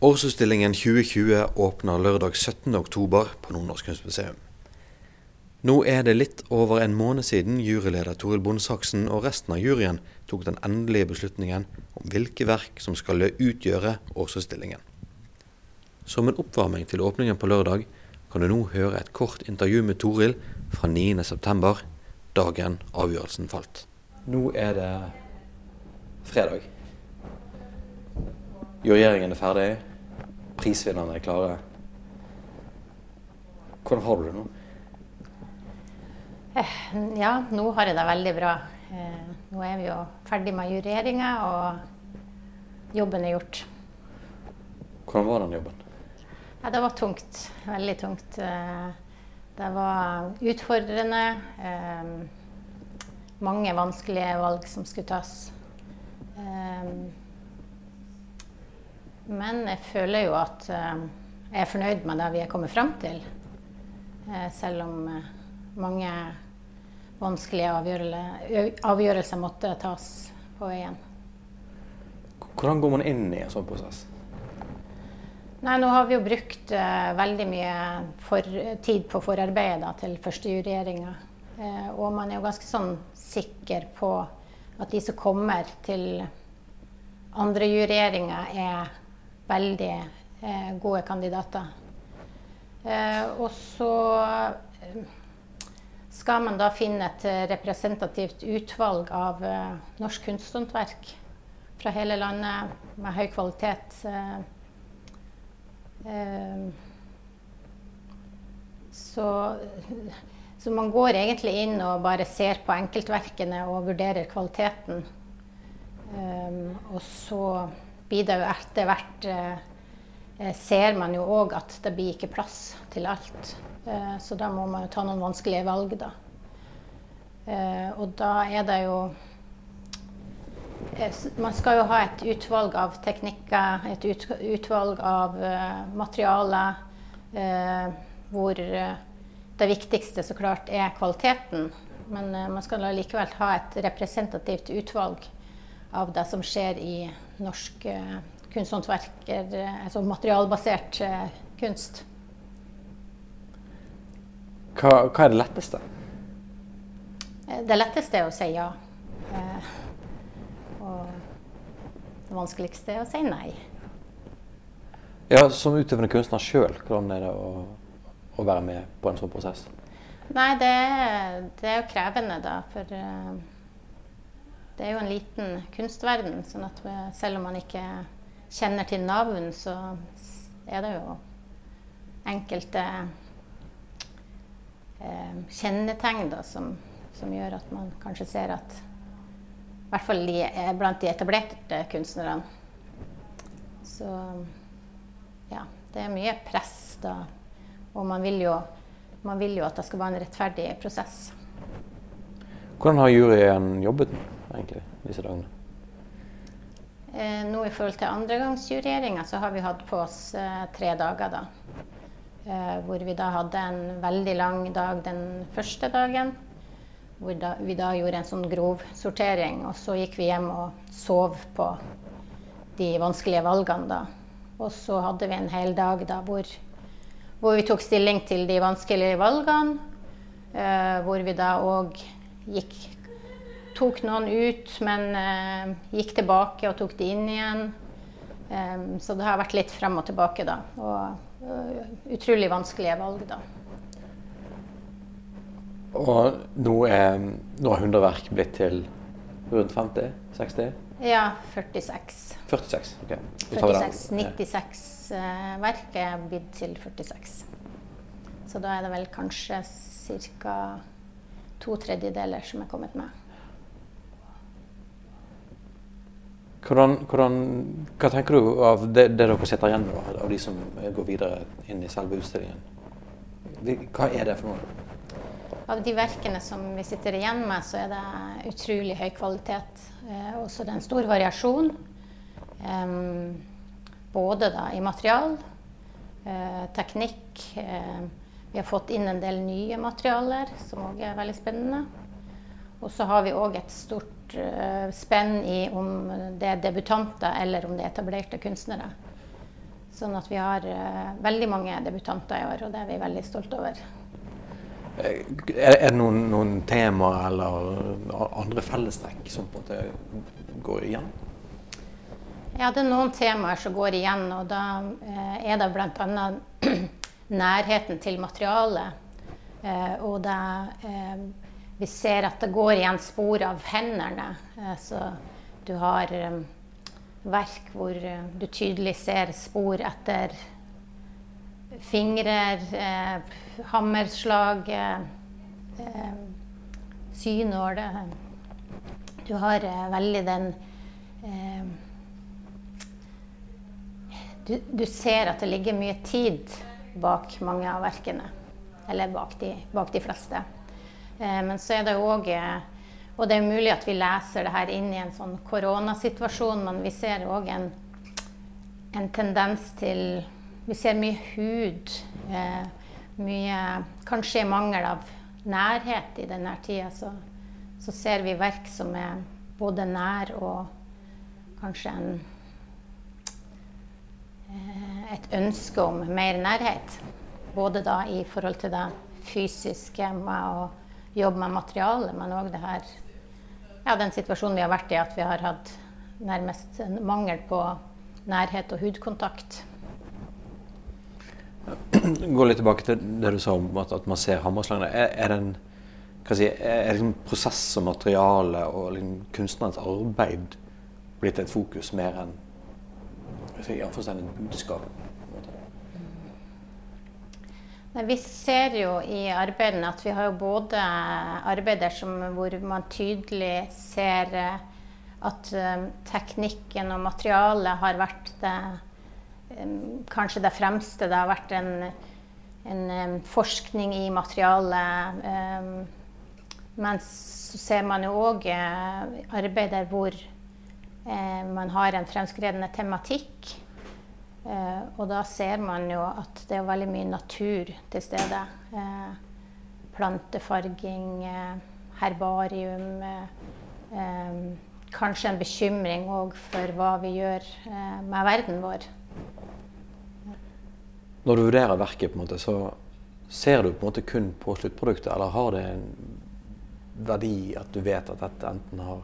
Årsutstillingen 2020 åpner lørdag 17.10 på Nordnorsk kunstmuseum. Nå er det litt over en måned siden juryleder Toril Bondsaksen og resten av juryen tok den endelige beslutningen om hvilke verk som skal utgjøre årsutstillingen. Som en oppvarming til åpningen på lørdag kan du nå høre et kort intervju med Toril fra 9.9, dagen avgjørelsen falt. Nå er det fredag. Juryeringen er ferdig. Prisvinnerne er klare. Hvordan har du det nå? Eh, ja, nå har jeg det veldig bra. Eh, nå er vi jo ferdig med jureringa, og jobben er gjort. Hvordan var den jobben? Ja, det var tungt. Veldig tungt. Eh, det var utfordrende. Mange vanskelige valg som skulle tas. Men jeg føler jo at eh, jeg er fornøyd med det vi er kommet fram til. Eh, selv om eh, mange vanskelige avgjørelser måtte tas på veien. Hvordan går man inn i en sånn prosess? Nei, nå har vi jo brukt uh, veldig mye for, tid på forarbeidet da, til førstejuryeringa. Uh, og man er jo ganske sånn sikker på at de som kommer til andre jureringer, er veldig eh, gode kandidater. Eh, og så eh, skal man da finne et representativt utvalg av eh, norsk kunsthåndverk fra hele landet med høy kvalitet. Eh, eh, så, så, man går egentlig inn og bare ser på enkeltverkene og vurderer kvaliteten. og så blir det jo etter hvert eh, eh, Ser man jo òg at det blir ikke plass til alt. Eh, så da må man jo ta noen vanskelige valg, da. Og da er det jo man skal jo ha et utvalg av teknikker, et utvalg av materialer, hvor det viktigste så klart er kvaliteten. Men man skal likevel ha et representativt utvalg av det som skjer i norsk uh, kunsthåndverker, uh, altså materialbasert uh, kunst. Hva, hva, er det letteste? Det letteste er å si ja. og det vanskeligste er å si nei. Ja, Som utøvende kunstner sjøl, hvordan er det å, å, være med på en sånn prosess? Nei, det, det er jo krevende, da. For det er jo en liten kunstverden. sånn at selv om man ikke kjenner til navn, så er det jo enkelte eh, kjennetegn da, som, som, gjør at man kanskje ser at I hvert fall de, blant de etablerte kunstnerne. Så ja, det er mye press da. Og man vil jo, man vil jo at det skal være en rettferdig prosess. Hvordan har juryen jobbet? Egentlig, disse dagene? Eh, nå i forhold til andregangsjureringa så har vi hatt på oss eh, tre dager, da. Eh, hvor vi da hadde en veldig lang dag den første dagen. Hvor da, vi da gjorde en sånn grov sortering. Og så gikk vi hjem og sov på de vanskelige valgene, da. Og så hadde vi en hel dag da hvor, hvor vi tok stilling til de vanskelige valgene. Eh, hvor vi da òg gikk tok noen ut, men uh, gikk tilbake og tok de inn igjen. Um, så det har vært litt frem og tilbake, da. Og uh, utrolig vanskelige valg, da. Og nå er, nå er 100 verk blitt til rundt 50? 60? Ja, 46. 46, ok. 46, 96 uh, verk er blitt til 46. Så da er det vel kanskje ca. to tredjedeler som er kommet med. Hvordan, hvordan, hva tenker du av det, det dere sitter igjen med, av de som går videre inn i selve utstillingen? Hva er det for noe? Av de verkene som vi sitter igjen med, så er det utrolig høy kvalitet. Eh, også det er en stor variasjon. Eh, både da, i material, eh, teknikk. Eh, vi har fått inn en del nye materialer, som òg er veldig spennende. Og så har vi òg et stort uh, spenn i om det er debutanter eller om det er etablerte kunstnere. Sånn at vi har uh, veldig mange debutanter i år, og det er vi veldig stolte over. Er, det noen, noen temaer eller andre fellestrekk som på en måte går igjen? Ja, det er noen temaer som går igjen, og da er det bl.a. nærheten til materialet. Og det vi ser at det går igjen spor av hendene. Så du har verk hvor eh, du tydelig ser spor etter fingrer, eh, hammerslag, synål. eh. Du har eh, veldig den eh, du, du, ser at det ligger mye tid bak mange av verkene. Eller bak de, bak de fleste. Men så er det òg og det er mulig at vi leser det her inn i en sånn koronasituasjon, men vi ser òg en, en, tendens til Vi ser mye hud. Eh, mye Kanskje mangel av nærhet i denne tida, så, så ser vi verk som er både nær og kanskje en eh, et ønske om mer nærhet. Både da i forhold til det fysiske å jobbe med materialet, men òg ja, den situasjonen vi har vært i, at vi har hatt nærmest en mangel på nærhet og hudkontakt. Gå litt tilbake til det du sa om at, at man ser hammerslagene. Er, er, si, er liksom prosess og materiale og liksom kunstnerens arbeid blitt et fokus mer enn si, et budskap? Vi ser jo i arbeidene at vi har jo både arbeider som, hvor man tydelig ser eh, at um, teknikken og materialet har vært det, um, kanskje det fremste. Det har vært en, en forskning i materialet. men så ser man jo òg arbeider hvor man har en fremskredende tematikk. Eh, og da ser man jo at det er veldig mye natur til stede. Eh, plantefarging, eh, herbarium. Eh, eh, kanskje en bekymring òg for hva vi gjør eh, med verden vår. Når du vurderer verket, på en måte, så ser du på en måte kun på sluttproduktet, eller har det en verdi at du vet at dette enten har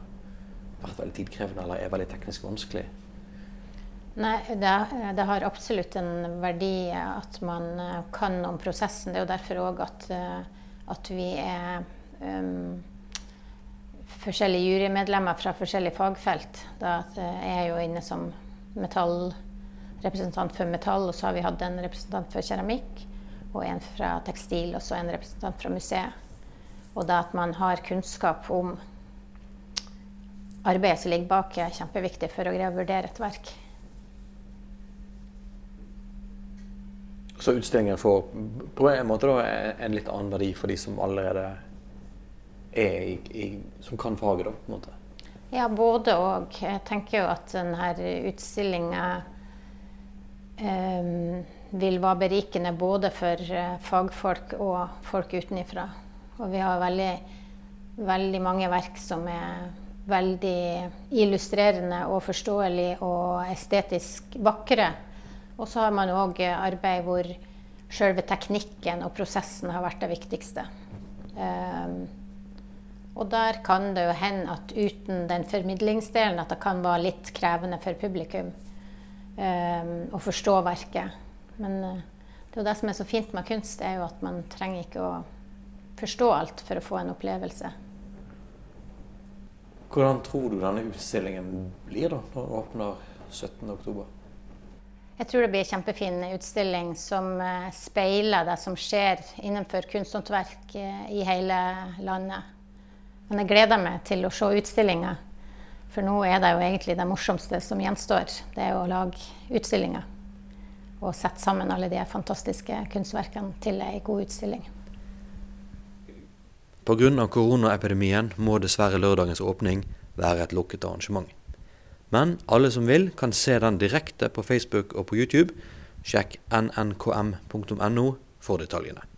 vært veldig tidkrevende eller er veldig teknisk vanskelig? Nei, det, det, har absolutt en verdi at man eh, kan om prosessen. Det er jo derfor òg at, eh, at, vi er um, forskjellige jurymedlemmer fra forskjellige fagfelt. Da er jeg jo inne som metall, representant for metall, og så har vi hatt en representant for keramikk, og en fra tekstil, og så en representant fra museet. Og da at man har kunnskap om arbeidet som ligger bak, er kjempeviktig for å greie å vurdere et verk. Så utstillingen får på en måte da, en litt annen verdi for de som allerede er i, i, som kan faget, da, på en måte? Ja, både og. Jeg tenker jo at denne utstillinga um, vil være berikende både for uh, fagfolk og folk utenifra. Og vi har veldig, veldig mange verk som er veldig illustrerende og forståelige og estetisk vakre. Og så har man òg arbeid hvor selve teknikken og prosessen har vært det viktigste. Um, og der kan det jo hende at uten den formidlingsdelen at det kan være litt krevende for publikum um, å forstå verket. Men uh, det er jo det som er så fint med kunst, er jo at man trenger ikke å forstå alt for å få en opplevelse. Hvordan tror du denne utstillingen blir da, når den åpner 17.10? Jeg tror det blir en kjempefin utstilling som eh, speiler det som skjer innenfor kunsthåndverk eh, i hele landet. Men jeg gleder meg til å se utstillinga, for nå er det jo egentlig det morsomste som gjenstår. Det er å lage utstillinga og sette sammen alle de fantastiske kunstverkene til ei god utstilling. Pga. koronaepidemien må dessverre lørdagens åpning være et lukket arrangement. Men alle som vil, kan se den direkte på Facebook og på YouTube. Sjekk nnkm.no for detaljene.